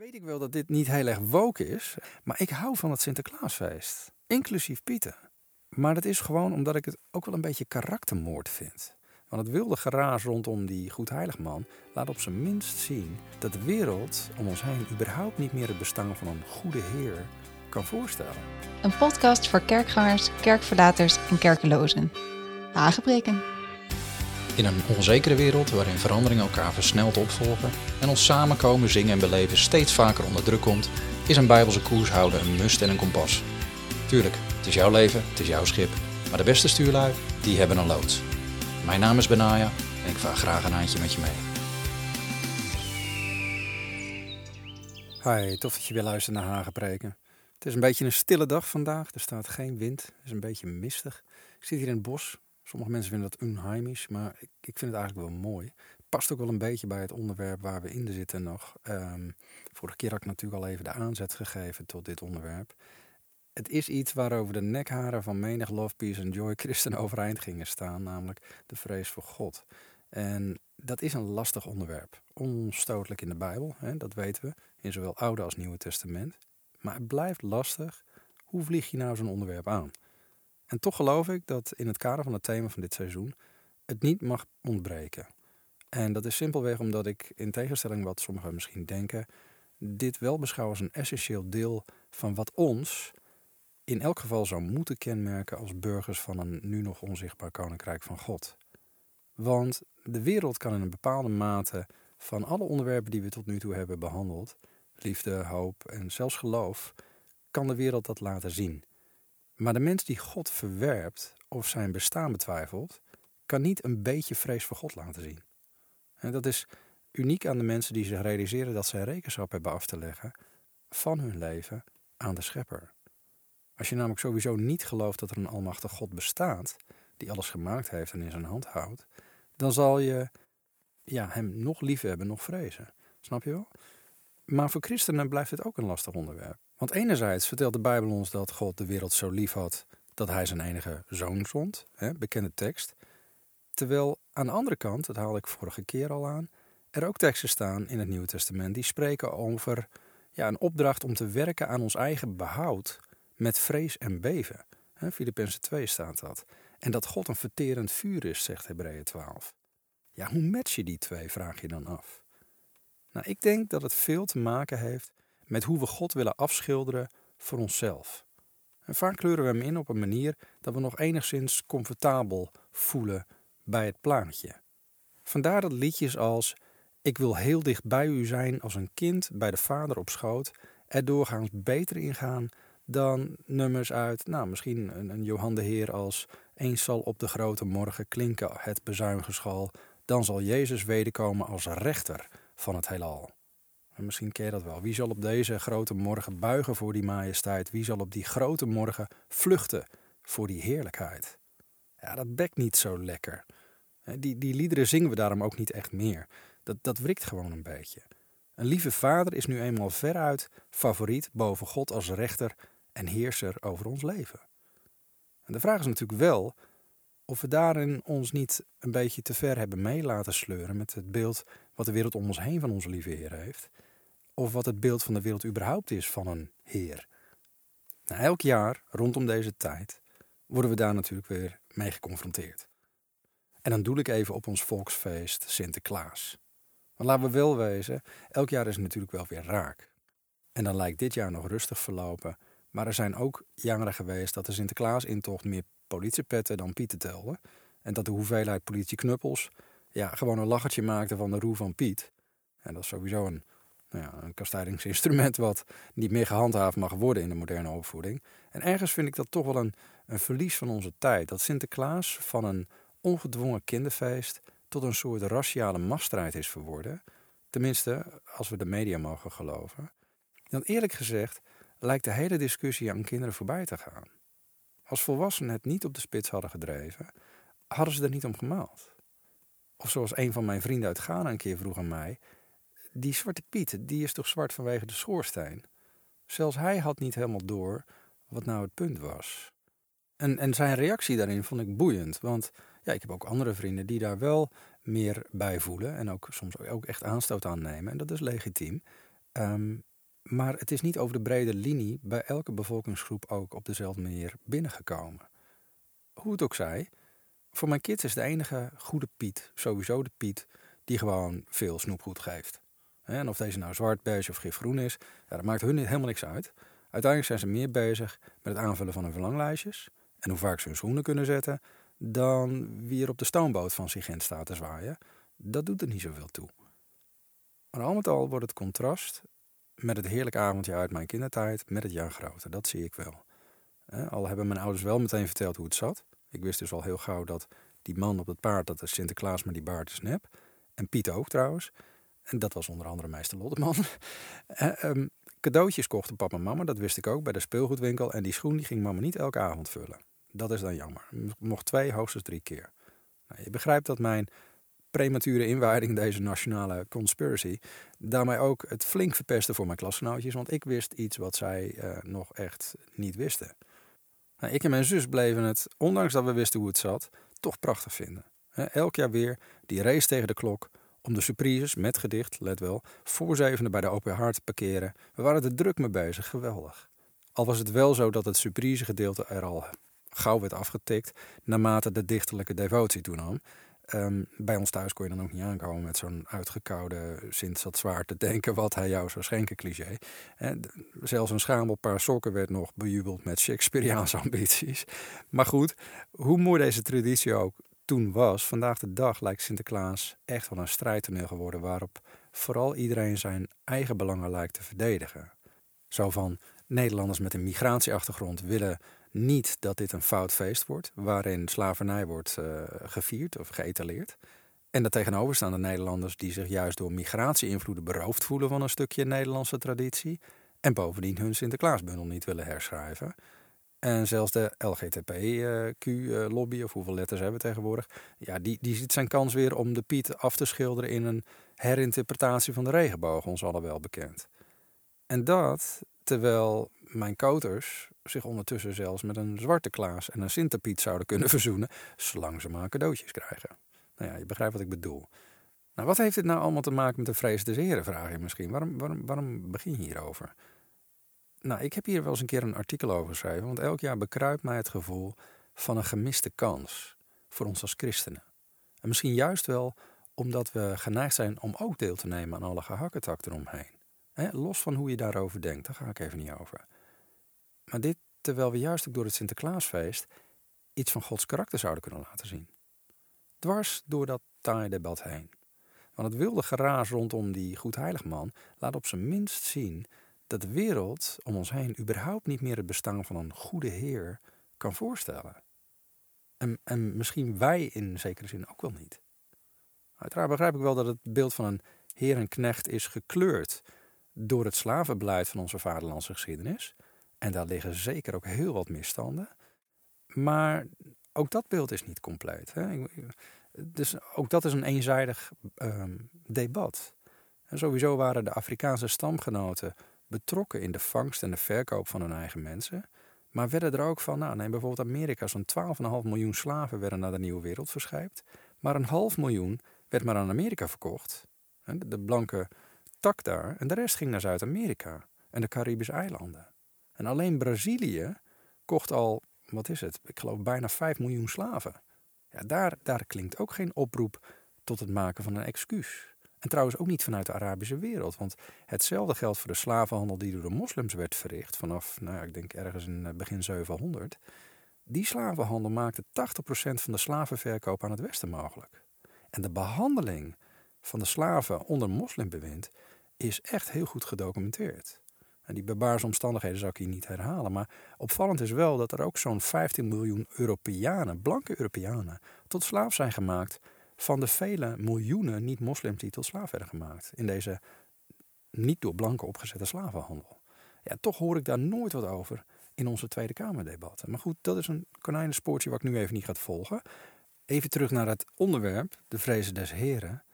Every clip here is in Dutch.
weet ik wel dat dit niet heel erg woke is, maar ik hou van het Sinterklaasfeest. Inclusief Pieten. Maar dat is gewoon omdat ik het ook wel een beetje karaktermoord vind. Want het wilde geraas rondom die Goedheiligman laat op zijn minst zien dat de wereld om ons heen überhaupt niet meer het bestaan van een goede Heer kan voorstellen. Een podcast voor kerkgangers, kerkverlaters en kerkelozen. Hagebreken. In een onzekere wereld waarin veranderingen elkaar versneld opvolgen en ons samenkomen, zingen en beleven steeds vaker onder druk komt, is een bijbelse koers houden een must en een kompas. Tuurlijk, het is jouw leven, het is jouw schip, maar de beste stuurlui, die hebben een loods. Mijn naam is Benaya en ik vaar graag een handje met je mee. Hi, tof dat je weer luistert naar Hagepreken. Het is een beetje een stille dag vandaag, er staat geen wind, het is een beetje mistig. Ik zit hier in het bos, sommige mensen vinden dat onheimisch, maar ik, ik vind het eigenlijk wel mooi. Past ook wel een beetje bij het onderwerp waar we in zitten nog. Ehm, vorige keer had ik natuurlijk al even de aanzet gegeven tot dit onderwerp. Het is iets waarover de nekharen van menig Love, Peace en Joy christen overeind gingen staan, namelijk de vrees voor God. En dat is een lastig onderwerp. Onstotelijk in de Bijbel, hè, dat weten we, in zowel Oude als Nieuwe Testament. Maar het blijft lastig. Hoe vlieg je nou zo'n onderwerp aan? En toch geloof ik dat in het kader van het thema van dit seizoen het niet mag ontbreken. En dat is simpelweg omdat ik, in tegenstelling wat sommigen misschien denken, dit wel beschouw als een essentieel deel van wat ons in elk geval zou moeten kenmerken als burgers van een nu nog onzichtbaar koninkrijk van God. Want de wereld kan in een bepaalde mate van alle onderwerpen die we tot nu toe hebben behandeld, liefde, hoop en zelfs geloof, kan de wereld dat laten zien. Maar de mens die God verwerpt of zijn bestaan betwijfelt, kan niet een beetje vrees voor God laten zien. En dat is uniek aan de mensen die zich realiseren dat zij rekenschap hebben af te leggen van hun leven aan de schepper. Als je namelijk sowieso niet gelooft dat er een almachtig God bestaat, die alles gemaakt heeft en in zijn hand houdt, dan zal je ja, hem nog liefhebben, nog vrezen. Snap je wel? Maar voor christenen blijft dit ook een lastig onderwerp. Want enerzijds vertelt de Bijbel ons dat God de wereld zo lief had dat hij zijn enige zoon zond, hè, bekende tekst. Terwijl aan de andere kant, dat haalde ik vorige keer al aan, er ook teksten staan in het Nieuwe Testament die spreken over ja, een opdracht om te werken aan ons eigen behoud met vrees en beven. Filippenzen 2 staat dat. En dat God een verterend vuur is, zegt Hebreeën 12. Ja, hoe match je die twee, vraag je dan af. Nou, ik denk dat het veel te maken heeft met hoe we God willen afschilderen voor onszelf. En vaak kleuren we hem in op een manier dat we nog enigszins comfortabel voelen bij het plaatje. Vandaar dat liedjes als Ik wil heel dicht bij u zijn als een kind bij de vader op schoot er doorgaans beter ingaan dan nummers uit, nou misschien een, een Johan de Heer als Eens zal op de grote morgen klinken het bezuingeschal, dan zal Jezus wederkomen als rechter van het heelal. En misschien ken je dat wel. Wie zal op deze grote morgen buigen voor die majesteit? Wie zal op die grote morgen vluchten voor die heerlijkheid? Ja, dat bekt niet zo lekker. Die, die liederen zingen we daarom ook niet echt meer. Dat, dat wrikt gewoon een beetje. Een lieve vader is nu eenmaal veruit favoriet boven God als rechter en heerser over ons leven. En de vraag is natuurlijk wel of we daarin ons niet een beetje te ver hebben mee laten sleuren met het beeld wat de wereld om ons heen van onze lieve Heer heeft, of wat het beeld van de wereld überhaupt is van een Heer. Nou, elk jaar rondom deze tijd worden we daar natuurlijk weer mee geconfronteerd. En dan doe ik even op ons volksfeest Sinterklaas. Want laten we wel wezen, elk jaar is het natuurlijk wel weer raak. En dan lijkt dit jaar nog rustig verlopen, maar er zijn ook jaren geweest dat de Sinterklaas-intocht meer politiepetten dan pieten telde. En dat de hoeveelheid politieknuppels ja, gewoon een lachertje maakte van de roe van Piet. En dat is sowieso een, nou ja, een kastijdingsinstrument wat niet meer gehandhaafd mag worden in de moderne opvoeding. En ergens vind ik dat toch wel een, een verlies van onze tijd. Dat Sinterklaas van een ongedwongen kinderfeest tot een soort raciale machtsstrijd is verworden. Tenminste, als we de media mogen geloven. Dan eerlijk gezegd lijkt de hele discussie aan kinderen voorbij te gaan. Als volwassenen het niet op de spits hadden gedreven, hadden ze er niet om gemaald. Of zoals een van mijn vrienden uit Ghana een keer vroeg aan mij: Die zwarte Piet, die is toch zwart vanwege de schoorsteen? Zelfs hij had niet helemaal door wat nou het punt was. En, en zijn reactie daarin vond ik boeiend, want ja, ik heb ook andere vrienden die daar wel meer bij voelen en ook soms ook echt aanstoot aan nemen. En dat is legitiem. Um, Maar het is niet over de brede linie bij elke bevolkingsgroep ook op dezelfde manier binnengekomen. Hoe het ook zij, voor mijn kids is de enige goede Piet sowieso de Piet die gewoon veel snoepgoed geeft. En of deze nou zwart, beige of gifgroen is, dat maakt hun helemaal niks uit. Uiteindelijk zijn ze meer bezig met het aanvullen van hun verlanglijstjes en hoe vaak ze hun schoenen kunnen zetten, dan wie er op de stoomboot van Sigint staat te zwaaien. Dat doet er niet zoveel toe. Maar al met al wordt het contrast met het heerlijke avondje uit mijn kindertijd met het jaar groter. Dat zie ik wel. Al hebben mijn ouders wel meteen verteld hoe het zat. Ik wist dus al heel gauw dat die man op het paard, dat is Sinterklaas met die baard is nep. En Piet ook trouwens. En dat was onder andere meester Lotteman. um, cadeautjes kochten papa en mama, dat wist ik ook, bij de speelgoedwinkel. En die schoen die ging mama niet elke avond vullen. Dat is dan jammer. Mocht twee, hoogstens drie keer. Nou, je begrijpt dat mijn premature inwijding deze nationale conspiracy daarmee ook het flink verpesten voor mijn klasgenootjes. Want ik wist iets wat zij uh, nog echt niet wisten. Nou, ik en mijn zus bleven het, ondanks dat we wisten hoe het zat, toch prachtig vinden. elk jaar weer die race tegen de klok om de surprises met gedicht, let wel, voor zevende bij de Open Hart te parkeren. We waren er druk mee bezig, geweldig. Al was het wel zo dat het surprise gedeelte er al gauw werd afgetikt naarmate de dichterlijke devotie toenam. Um, bij ons thuis kon je dan ook niet aankomen met zo'n uitgekoude Sint zat zwaar te denken wat hij jou zou schenken cliché. En zelfs een schamel paar sokken werd nog bejubeld met Shakespeareaanse ambities. Maar goed, hoe mooi deze traditie ook toen was, vandaag de dag lijkt Sinterklaas echt wel een strijdtoneel geworden waarop vooral iedereen zijn eigen belangen lijkt te verdedigen. Zo van Nederlanders met een migratieachtergrond willen niet dat dit een fout feest wordt, waarin slavernij wordt uh, gevierd of geëtaleerd. En de Nederlanders die zich juist door migratie-invloeden beroofd voelen van een stukje Nederlandse traditie. En bovendien hun Sinterklaasbundel niet willen herschrijven. En zelfs de LGTBQ-lobby, eh, of hoeveel letters hebben we tegenwoordig, ja, die, die ziet zijn kans weer om de Piet af te schilderen in een herinterpretatie van de regenboog, ons allen wel bekend. En dat terwijl mijn koters zich ondertussen zelfs met een zwarte Klaas en een Sinterpiet zouden kunnen verzoenen, zolang ze maar cadeautjes krijgen. Nou ja, je begrijpt wat ik bedoel. Nou, wat heeft dit nou allemaal te maken met de vrees des heren, vraag je misschien. Waarom, waarom, waarom begin je hierover? Nou, ik heb hier wel eens een keer een artikel over geschreven, want elk jaar bekruipt mij het gevoel van een gemiste kans voor ons als christenen. En misschien juist wel omdat we geneigd zijn om ook deel te nemen aan alle gehakketak eromheen. los van hoe je daarover denkt, daar ga ik even niet over. Maar dit terwijl we juist ook door het Sinterklaasfeest iets van Gods karakter zouden kunnen laten zien. Dwars door dat taaie debat heen. Want het wilde geraas rondom die goedheiligman laat op zijn minst zien dat de wereld om ons heen überhaupt niet meer het bestaan van een goede Heer kan voorstellen. En, en misschien wij in zekere zin ook wel niet. Uiteraard begrijp ik wel dat het beeld van een heer en knecht is gekleurd door het slavenbeleid van onze vaderlandse geschiedenis. En daar liggen zeker ook heel wat misstanden. Maar ook dat beeld is niet compleet. Hè? Dus ook dat is een eenzijdig ehm, debat. En sowieso waren de Afrikaanse stamgenoten betrokken in de vangst en de verkoop van hun eigen mensen. Maar werden er ook van, nou neem bijvoorbeeld Amerika, zo'n 12,5 miljoen slaven werden naar de nieuwe wereld verscheept. Maar een half miljoen werd maar aan Amerika verkocht. De blanke tak daar. En de rest ging naar Zuid-Amerika en de Caribische eilanden. En alleen Brazilië kocht al, wat is het, ik geloof bijna 5 miljoen slaven. Ja, daar, daar klinkt ook geen oproep tot het maken van een excuus. En trouwens ook niet vanuit de Arabische wereld. Want hetzelfde geldt voor de slavenhandel die door de moslims werd verricht. vanaf, nou, ik denk ergens in eh, begin 700. Die slavenhandel maakte 80% van de slavenverkoop aan het Westen mogelijk. En de behandeling van de slaven onder moslimbewind is echt heel goed gedocumenteerd. En die barbaarse omstandigheden zou ik hier niet herhalen. Maar opvallend is wel dat er ook zo'n 15 miljoen Europeanen, blanke Europeanen, tot slaaf zijn gemaakt van de vele miljoenen niet-moslims die tot slaaf werden gemaakt. In deze niet door blanken opgezette slavenhandel. Ja, toch hoor ik daar nooit wat over in onze Tweede Kamerdebatten. Maar goed, dat is een konijnenspoortje wat ik nu even niet ga volgen. Even terug naar het onderwerp, de vrezen des heren.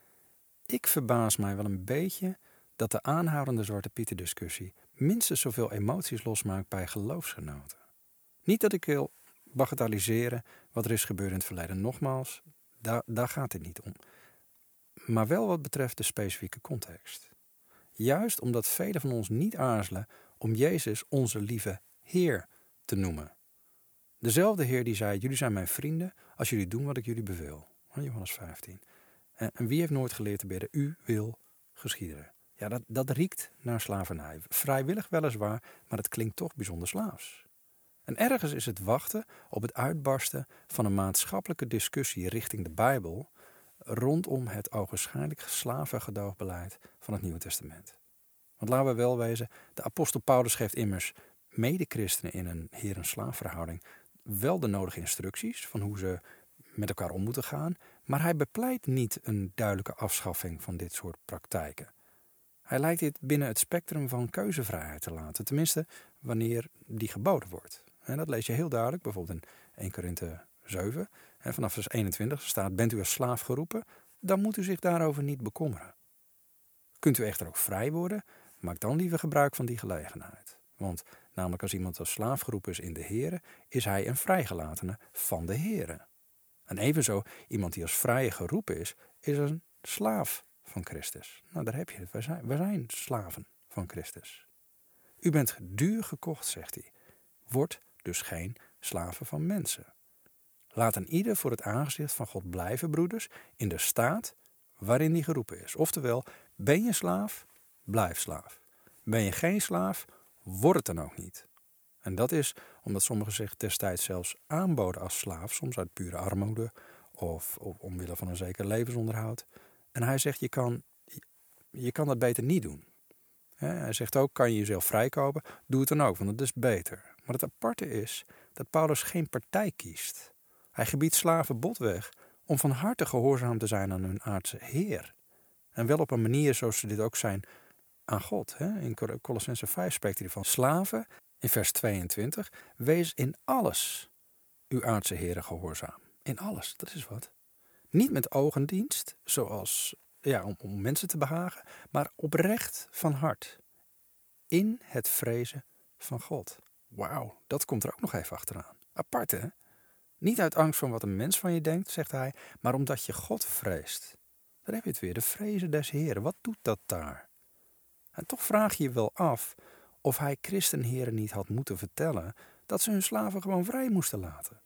Ik verbaas mij wel een beetje dat de aanhoudende Zwarte Pieten discussie minstens zoveel emoties losmaakt bij geloofsgenoten. Niet dat ik wil bagatelliseren wat er is gebeurd in het verleden. Nogmaals, daar, gaat het niet om. Maar wel wat betreft de specifieke context. Juist omdat velen van ons niet aarzelen om Jezus onze lieve Heer te noemen. Dezelfde Heer die zei: Jullie zijn mijn vrienden als jullie doen wat ik jullie beveel. Johannes 15. En wie heeft nooit geleerd te bidden? U wil geschieden. Ja, dat, dat riekt naar slavernij. Vrijwillig weliswaar, maar het klinkt toch bijzonder slaafs. En ergens is het wachten op het uitbarsten van een maatschappelijke discussie richting de Bijbel rondom het ogenschijnlijk slavengedoogbeleid van het Nieuwe Testament. Want laten we wel wezen, de apostel Paulus geeft immers mede-christenen in een heer-en-slaafverhouding wel de nodige instructies van hoe ze met elkaar om moeten gaan, maar hij bepleit niet een duidelijke afschaffing van dit soort praktijken. Hij lijkt dit binnen het spectrum van keuzevrijheid te laten, tenminste wanneer die geboden wordt. En dat lees je heel duidelijk, bijvoorbeeld in 1 Korinthe 7. En vanaf vers 21 staat: Bent u als slaaf geroepen, dan moet u zich daarover niet bekommeren. Kunt u echter ook vrij worden, maak dan liever gebruik van die gelegenheid. Want namelijk als iemand als slaaf geroepen is in de Here, is hij een vrijgelatene van de Here. En evenzo, iemand die als vrije geroepen is, is een slaaf van Christus. Nou, daar heb je het. Wij zijn, zijn slaven van Christus. U bent duur gekocht, zegt hij. Word dus geen slaven van mensen. Laat een ieder voor het aangezicht van God blijven, broeders, in de staat waarin hij geroepen is. Oftewel, ben je slaaf, blijf slaaf. Ben je geen slaaf, word het dan ook niet. En dat is omdat sommigen zich destijds zelfs aanboden als slaaf, soms uit pure armoede of, omwille van een zeker levensonderhoud. En hij zegt, je kan, je kan dat beter niet doen. Hij zegt ook, kan je jezelf vrijkopen, doe het dan ook, want dat is beter. Maar het aparte is dat Paulus geen partij kiest. Hij gebiedt slaven botweg om van harte gehoorzaam te zijn aan hun aardse Heer. En wel op een manier zoals ze dit ook zijn aan God. In Colossense 5 spreekt hij van slaven. In vers 22, wees in alles uw aardse heren gehoorzaam. In alles, dat is wat. Niet met ogendienst, zoals ja, om, om mensen te behagen, maar oprecht van hart. In het vrezen van God. Wauw, dat komt er ook nog even achteraan. Apart hè? Niet uit angst van wat een mens van je denkt, zegt hij, maar omdat je God vreest. Daar heb je het weer, de vrezen des Heren. Wat doet dat daar? En toch vraag je je wel af of hij christenheren niet had moeten vertellen dat ze hun slaven gewoon vrij moesten laten.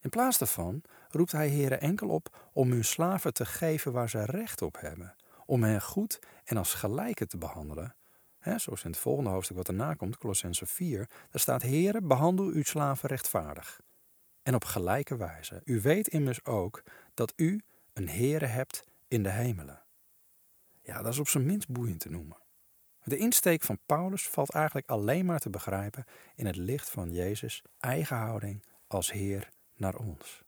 In plaats daarvan roept hij heren enkel op om hun slaven te geven waar ze recht op hebben, om hen goed en als gelijken te behandelen. He, zoals in het volgende hoofdstuk wat erna komt, Colossense 4, daar staat: Heren, behandel uw slaven rechtvaardig en op gelijke wijze. U weet immers ook dat u een Heere hebt in de hemelen. Ja, dat is op zijn minst boeiend te noemen. De insteek van Paulus valt eigenlijk alleen maar te begrijpen in het licht van Jezus' eigen houding als Heer naar ons.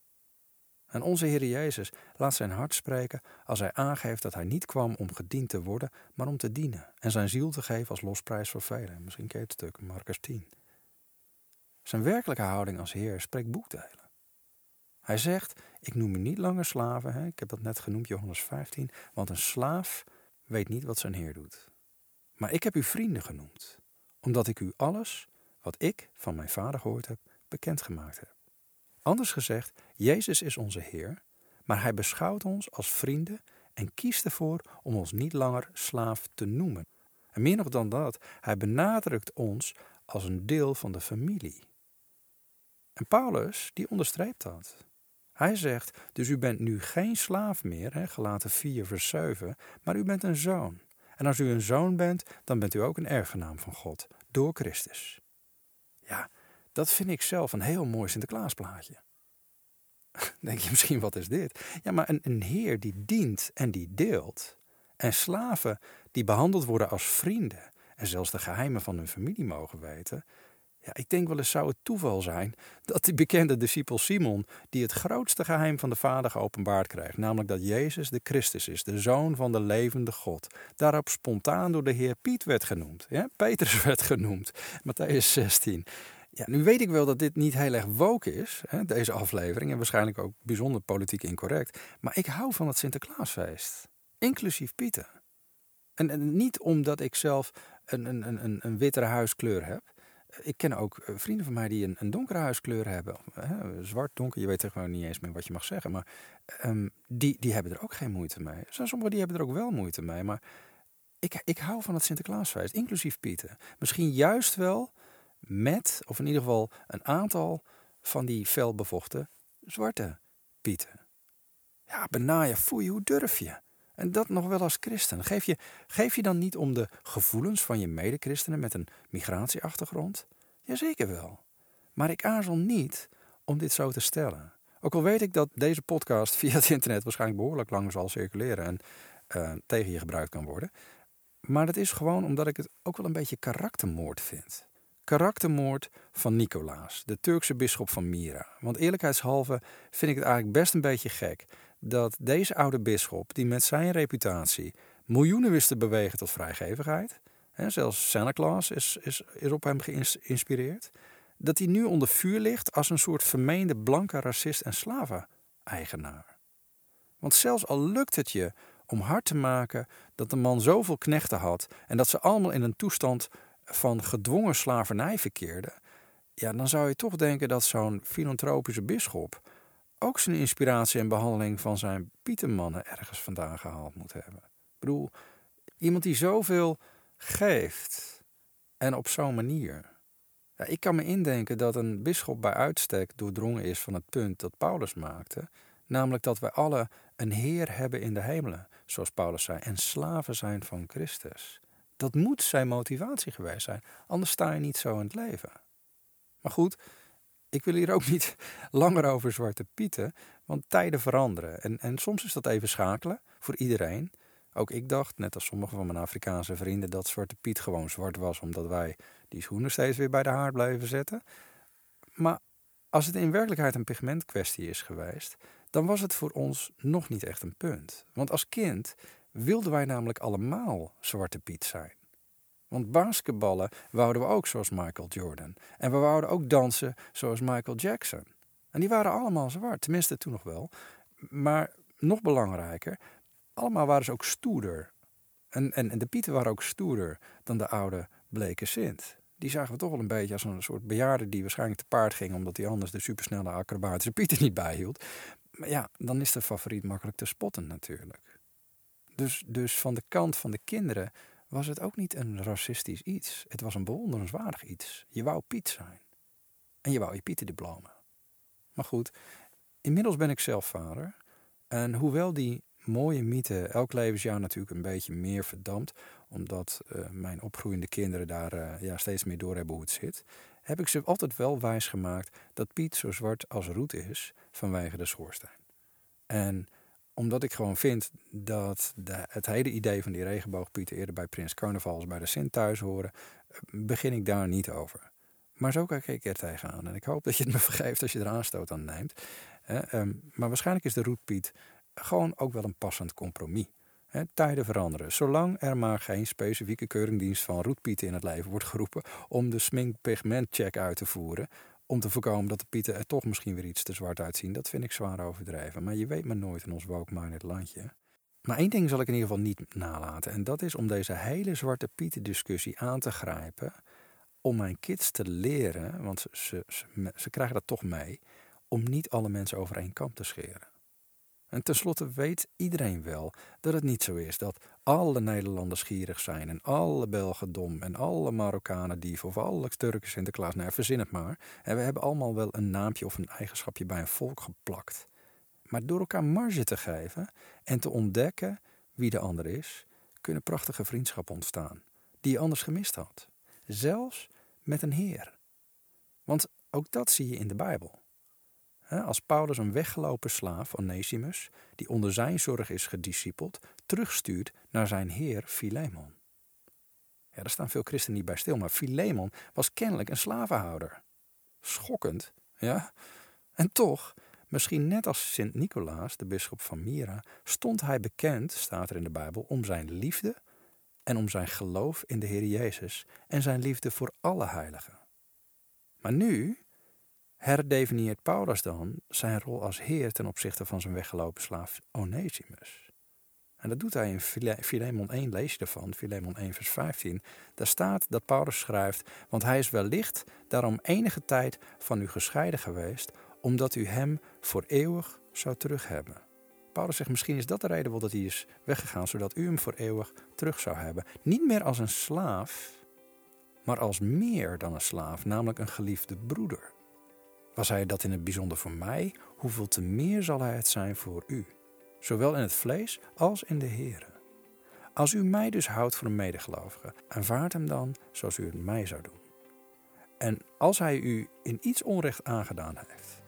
En onze Heer Jezus laat zijn hart spreken als hij aangeeft dat hij niet kwam om gediend te worden, maar om te dienen en zijn ziel te geven als losprijs voor velen. Misschien ken het stuk, Marcus 10. Zijn werkelijke houding als Heer spreekt boekdelen. Hij zegt: Ik noem u niet langer slaven, hè? ik heb dat net genoemd, Johannes 15, want een slaaf weet niet wat zijn Heer doet. Maar ik heb u vrienden genoemd, omdat ik u alles wat ik van mijn vader gehoord heb, bekendgemaakt heb. Anders gezegd, Jezus is onze Heer, maar Hij beschouwt ons als vrienden en kiest ervoor om ons niet langer slaaf te noemen. En meer nog dan dat, Hij benadrukt ons als een deel van de familie. En Paulus, die onderstreept dat. Hij zegt, dus u bent nu geen slaaf meer, hè, gelaten 4 vers 7, maar u bent een zoon. En als u een zoon bent, dan bent u ook een erfgenaam van God, door Christus. Ja, dat vind ik zelf een heel mooi Sinterklaasplaatje. Denk je misschien, wat is dit? Ja, maar een, een heer die dient en die deelt. En slaven die behandeld worden als vrienden. En zelfs de geheimen van hun familie mogen weten. Ja, ik denk wel eens zou het toeval zijn dat die bekende discipel Simon, die het grootste geheim van de Vader geopenbaard krijgt, namelijk dat Jezus de Christus is, de Zoon van de levende God, daarop spontaan door de Heer Piet werd genoemd. Ja? Petrus werd genoemd, Matthäus 16. Ja, nu weet ik wel dat dit niet heel erg woke is, hè, deze aflevering, en waarschijnlijk ook bijzonder politiek incorrect, maar ik hou van het Sinterklaasfeest, inclusief Pieten. En, en niet omdat ik zelf een, een, een, een wittere huiskleur heb, ik ken ook eh, vrienden van mij die een, een donkere huiskleur hebben. Hè, zwart, donker, je weet gewoon niet eens meer wat je mag zeggen. Maar um, die, die hebben er ook geen moeite mee. Sommigen die hebben er ook wel moeite mee. Maar ik, ik hou van het Sinterklaasfeest, inclusief Pieten. Misschien juist wel met, of in ieder geval een aantal van die felbevochten zwarte Pieten. Ja, benaaien, foei, hoe durf je? En dat nog wel als christen. Geef je, geef je dan niet om de gevoelens van je medechristenen met een migratieachtergrond? Jazeker wel. Maar ik aarzel niet om dit zo te stellen. Ook al weet ik dat deze podcast via het internet waarschijnlijk behoorlijk lang zal circuleren en uh, tegen je gebruikt kan worden. Maar dat is gewoon omdat ik het ook wel een beetje karaktermoord vind. Karaktermoord van Nicolaas, de Turkse bisschop van Myra. Want eerlijkheidshalve vind ik het eigenlijk best een beetje gek dat deze oude bisschop, die met zijn reputatie miljoenen wist te bewegen tot vrijgevigheid, hè, zelfs Santa Claus is, is, is op hem geïnspireerd, dat hij nu onder vuur ligt als een soort vermeende blanke racist en slaven-eigenaar. Want zelfs al lukt het je om hard te maken dat de man zoveel knechten had en dat ze allemaal in een toestand van gedwongen slavernij verkeerden, ja, dan zou je toch denken dat zo'n filantropische bisschop ook zijn inspiratie en behandeling van zijn pietermannen ergens vandaan gehaald moet hebben. Ik bedoel, iemand die zoveel geeft en op zo'n manier. Ja, ik kan me indenken dat een bisschop bij uitstek doordrongen is van het punt dat Paulus maakte, namelijk dat wij alle een Heer hebben in de hemelen, zoals Paulus zei, en slaven zijn van Christus. Dat moet zijn motivatie geweest zijn, anders sta je niet zo in het leven. Maar goed, ik wil hier ook niet langer over Zwarte Pieten, want tijden veranderen. En, en soms is dat even schakelen voor iedereen. Ook ik dacht, net als sommige van mijn Afrikaanse vrienden, dat Zwarte Piet gewoon zwart was omdat wij die schoenen steeds weer bij de haard bleven zetten. Maar als het in werkelijkheid een pigmentkwestie is geweest, dan was het voor ons nog niet echt een punt. Want als kind wilden wij namelijk allemaal Zwarte Piet zijn. Want basketballen wouden we ook zoals Michael Jordan. En we wouden ook dansen zoals Michael Jackson. En die waren allemaal zwart, tenminste toen nog wel. Maar nog belangrijker, allemaal waren ze ook stoerder. En, en, en de Pieten waren ook stoerder dan de oude bleke Sint. Die zagen we toch wel een beetje als een soort bejaarde die waarschijnlijk te paard ging, omdat hij anders de supersnelle acrobatische Pieten niet bijhield. Maar ja, dan is de favoriet makkelijk te spotten natuurlijk. Dus, dus van de kant van de kinderen was het ook niet een racistisch iets. Het was een bewonderenswaardig iets. Je wou Piet zijn. En je wou je Pietendiploma. Maar goed, inmiddels ben ik zelf vader. En hoewel die mooie mythe elk levensjaar natuurlijk een beetje meer verdampt, omdat uh, mijn opgroeiende kinderen daar uh, ja, steeds meer door hebben hoe het zit, heb ik ze altijd wel wijs gemaakt dat Piet zo zwart als roet is vanwege de schoorsteen. En omdat ik gewoon vind dat het hele idee van die regenboogpieten eerder bij Prins Carnaval als bij de Sint thuis horen, eh, begin ik daar niet over. Maar zo kijk ik er tegenaan. En ik hoop dat je het me vergeeft als je er aanstoot aan neemt. Ehm, maar waarschijnlijk is de roetpiet gewoon ook wel een passend compromis. tijden veranderen. Zolang er maar geen specifieke keuringdienst van roetpieten in het leven wordt geroepen om de sminkpigmentcheck uit te voeren, om te voorkomen dat de pieten er toch misschien weer iets te zwart uitzien, dat vind ik zwaar overdreven. Maar je weet maar nooit in ons woke-minded landje. Maar één ding zal ik in ieder geval niet nalaten. En dat is om deze hele zwarte pieten discussie aan te grijpen. Om mijn kids te leren, want ze, ze, krijgen dat toch mee, om niet alle mensen over één kam te scheren. En tenslotte weet iedereen wel dat het niet zo is dat alle Nederlanders gierig zijn en alle Belgen dom en alle Marokkanen dief of alle Turken Sinterklaas. Nou, verzin het maar. En we hebben allemaal wel een naampje of een eigenschapje bij een volk geplakt. Maar door elkaar marge te geven en te ontdekken wie de ander is, kunnen prachtige vriendschappen ontstaan die je anders gemist had. Zelfs met een heer. Want ook dat zie je in de Bijbel. Als Paulus een weggelopen slaaf, Onesimus, die onder zijn zorg is gediscipeld, terugstuurt naar zijn heer Philemon. Ja, daar staan veel christenen niet bij stil, maar Philemon was kennelijk een slavenhouder. Schokkend, ja? En toch, misschien net als Sint Nicolaas, de bisschop van Myra, stond hij bekend, staat er in de Bijbel, om zijn liefde en om zijn geloof in de Heer Jezus en zijn liefde voor alle heiligen. Maar nu, herdefinieert Paulus dan zijn rol als heer ten opzichte van zijn weggelopen slaaf Onesimus. En dat doet hij in Filemon 1, lees je ervan, Filemon 1 vers 15. Daar staat dat Paulus schrijft, want hij is wellicht daarom enige tijd van u gescheiden geweest, omdat u hem voor eeuwig zou terughebben. Paulus zegt, misschien is dat de reden wel dat hij is weggegaan, zodat u hem voor eeuwig terug zou hebben. Niet meer als een slaaf, maar als meer dan een slaaf, namelijk een geliefde broeder. Was hij dat in het bijzonder voor mij, hoeveel te meer zal hij het zijn voor u, zowel in het vlees als in de Here. Als u mij dus houdt voor een medegelovige, aanvaard hem dan zoals u het mij zou doen. En als hij u in iets onrecht aangedaan heeft,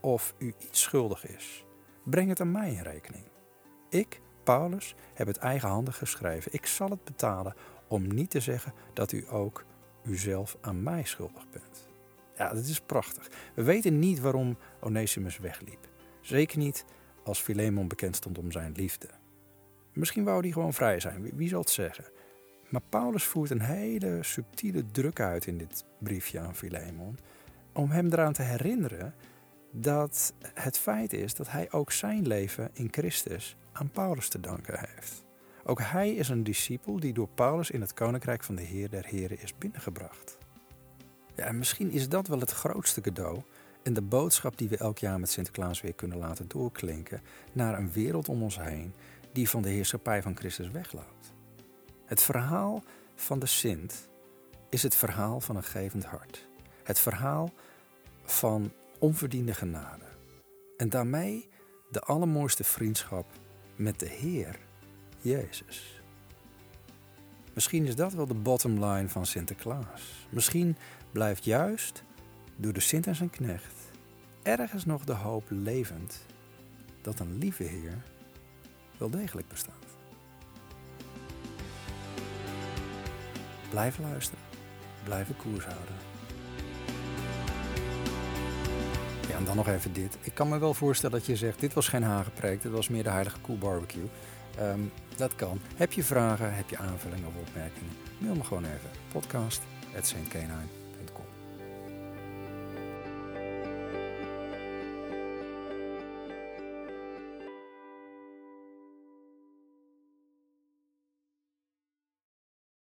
of u iets schuldig is, breng het aan mij in rekening. Ik, Paulus, heb het eigenhandig geschreven. Ik zal het betalen om niet te zeggen dat u ook uzelf aan mij schuldig bent. Ja, dat is prachtig. We weten niet waarom Onesimus wegliep. Zeker niet als Philemon bekend stond om zijn liefde. Misschien wou hij gewoon vrij zijn, wie zal het zeggen? Maar Paulus voert een hele subtiele druk uit in dit briefje aan Philemon. Om hem eraan te herinneren dat het feit is dat hij ook zijn leven in Christus aan Paulus te danken heeft. Ook hij is een discipel die door Paulus in het koninkrijk van de Heer der Heren is binnengebracht. Ja, en misschien is dat wel het grootste cadeau en de boodschap die we elk jaar met Sinterklaas weer kunnen laten doorklinken naar een wereld om ons heen die van de heerschappij van Christus wegloopt. Het verhaal van de Sint is het verhaal van een gevend hart. Het verhaal van onverdiende genade. En daarmee de allermooiste vriendschap met de Heer, Jezus. Misschien is dat wel de bottom line van Sinterklaas. Misschien blijft juist door de Sint en zijn knecht ergens nog de hoop levend dat een lieve Heer wel degelijk bestaat. Blijven luisteren, blijven koers houden. Ja, en dan nog even dit. Ik kan me wel voorstellen dat je zegt, dit was geen hagepreek, dit was meer de Heilige Koe Barbecue. Ehm, dat kan. Heb je vragen, heb je aanvullingen of opmerkingen? Mail me gewoon even. Podcast at